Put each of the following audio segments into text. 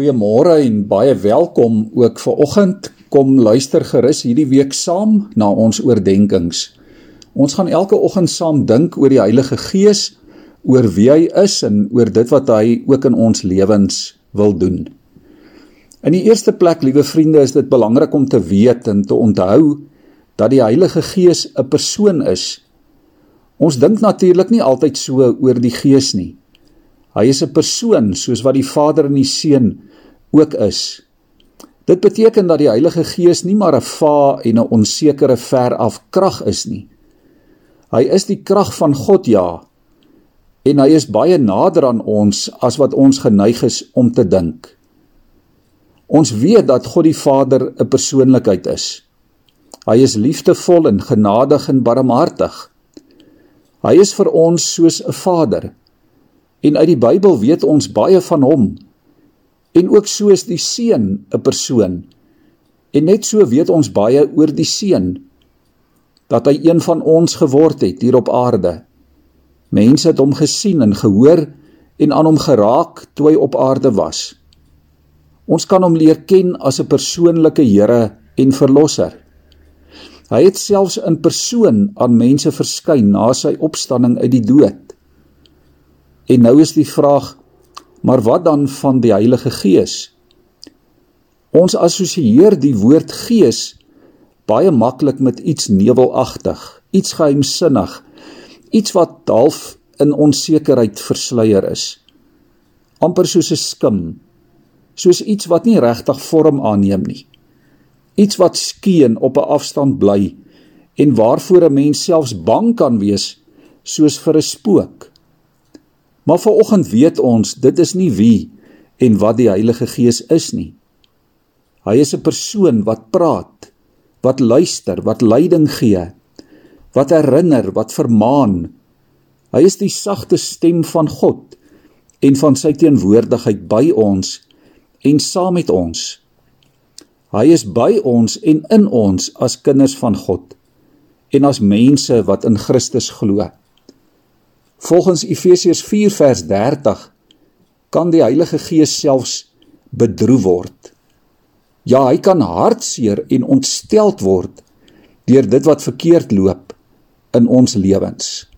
Goeiemôre en baie welkom ook vir oggend. Kom luister gerus hierdie week saam na ons oordeenkings. Ons gaan elke oggend saam dink oor die Heilige Gees, oor wie hy is en oor dit wat hy ook in ons lewens wil doen. In die eerste plek, liewe vriende, is dit belangrik om te weet en te onthou dat die Heilige Gees 'n persoon is. Ons dink natuurlik nie altyd so oor die Gees nie. Hy is 'n persoon soos wat die Vader en die Seun ook is. Dit beteken dat die Heilige Gees nie maar 'n va en 'n onsekere ver af krag is nie. Hy is die krag van God ja. En hy is baie nader aan ons as wat ons geneig is om te dink. Ons weet dat God die Vader 'n persoonlikheid is. Hy is liefdevol en genadig en barmhartig. Hy is vir ons soos 'n Vader. En uit die Bybel weet ons baie van hom. En ook so is die seun 'n persoon. En net so weet ons baie oor die seun dat hy een van ons geword het hier op aarde. Mense het hom gesien en gehoor en aan hom geraak toe hy op aarde was. Ons kan hom leer ken as 'n persoonlike Here en verlosser. Hy het selfs in persoon aan mense verskyn na sy opstanding uit die dood. En nou is die vraag, maar wat dan van die Heilige Gees? Ons assosieer die woord Gees baie maklik met iets nevelagtig, iets geheimsinnig, iets wat half in onsekerheid versluier is. amper soos 'n skim, soos iets wat nie regtig vorm aanneem nie. Iets wat skeen op 'n afstand bly en waarvoor 'n mens selfs bang kan wees soos vir 'n spook. Maar vanoggend weet ons dit is nie wie en wat die Heilige Gees is nie. Hy is 'n persoon wat praat, wat luister, wat leiding gee, wat herinner, wat vermaan. Hy is die sagte stem van God en van sy teenwoordigheid by ons en saam met ons. Hy is by ons en in ons as kinders van God en as mense wat in Christus glo. Volgens Efesiërs 4 vers 30 kan die Heilige Gees selfs bedroef word. Ja, hy kan hartseer en ontsteld word deur dit wat verkeerd loop in ons lewens.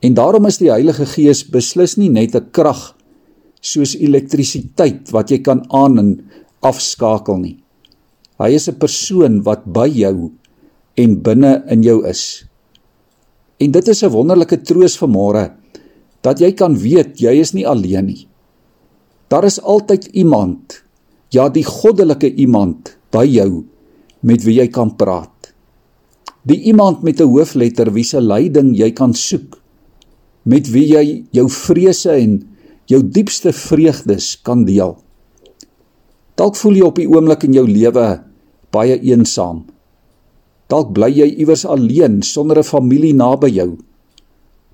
En daarom is die Heilige Gees beslis nie net 'n krag soos elektrisiteit wat jy kan aan en afskakel nie. Hy is 'n persoon wat by jou en binne in jou is. En dit is 'n wonderlike troos vir môre dat jy kan weet jy is nie alleen nie. Daar is altyd iemand, ja die goddelike iemand by jou met wie jy kan praat. Die iemand met 'n hoofletter wie se leiding jy kan soek, met wie jy jou vrese en jou diepste vreugdes kan deel. Dalk voel jy op die oomblik in jou lewe baie eensaam. Dalk bly jy iewers alleen sonder 'n familie naby jou.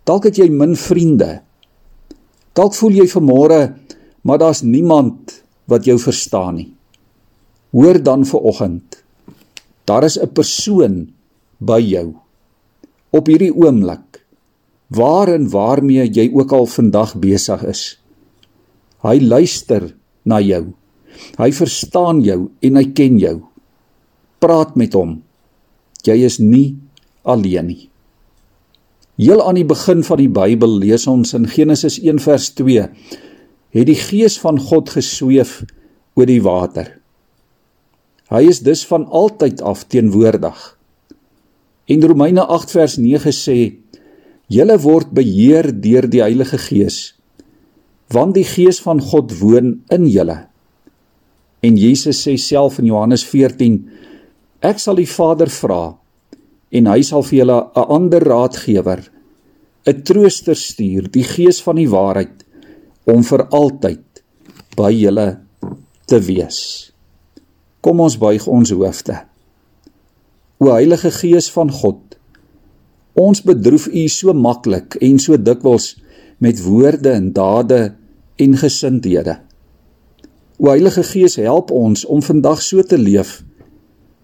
Dalk het jy min vriende. Dalk voel jy vanmôre maar daar's niemand wat jou verstaan nie. Hoor dan vir oggend. Daar is 'n persoon by jou op hierdie oomblik waar en waarmee jy ook al vandag besig is. Hy luister na jou. Hy verstaan jou en hy ken jou. Praat met hom jy is nie alleen nie. Heel aan die begin van die Bybel lees ons in Genesis 1 vers 2 het die gees van God gesweef oor die water. Hy is dus van altyd af teenwoordig. En Romeine 8 vers 9 sê: "Julle word beheer deur die Heilige Gees, want die Gees van God woon in julle." En Jesus sê self in Johannes Ek sal die Vader vra en hy sal vir julle 'n ander raadgewer, 'n trooster stuur, die Gees van die waarheid om vir altyd by julle te wees. Kom ons buig ons hoofde. O Heilige Gees van God, ons bedroef U so maklik en so dikwels met woorde en dade en gesindhede. O Heilige Gees, help ons om vandag so te leef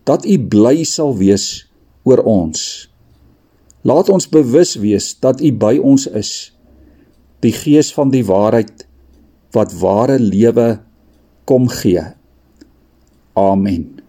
dat U bly sal wees oor ons. Laat ons bewus wees dat U by ons is. Die Gees van die waarheid wat ware lewe kom gee. Amen.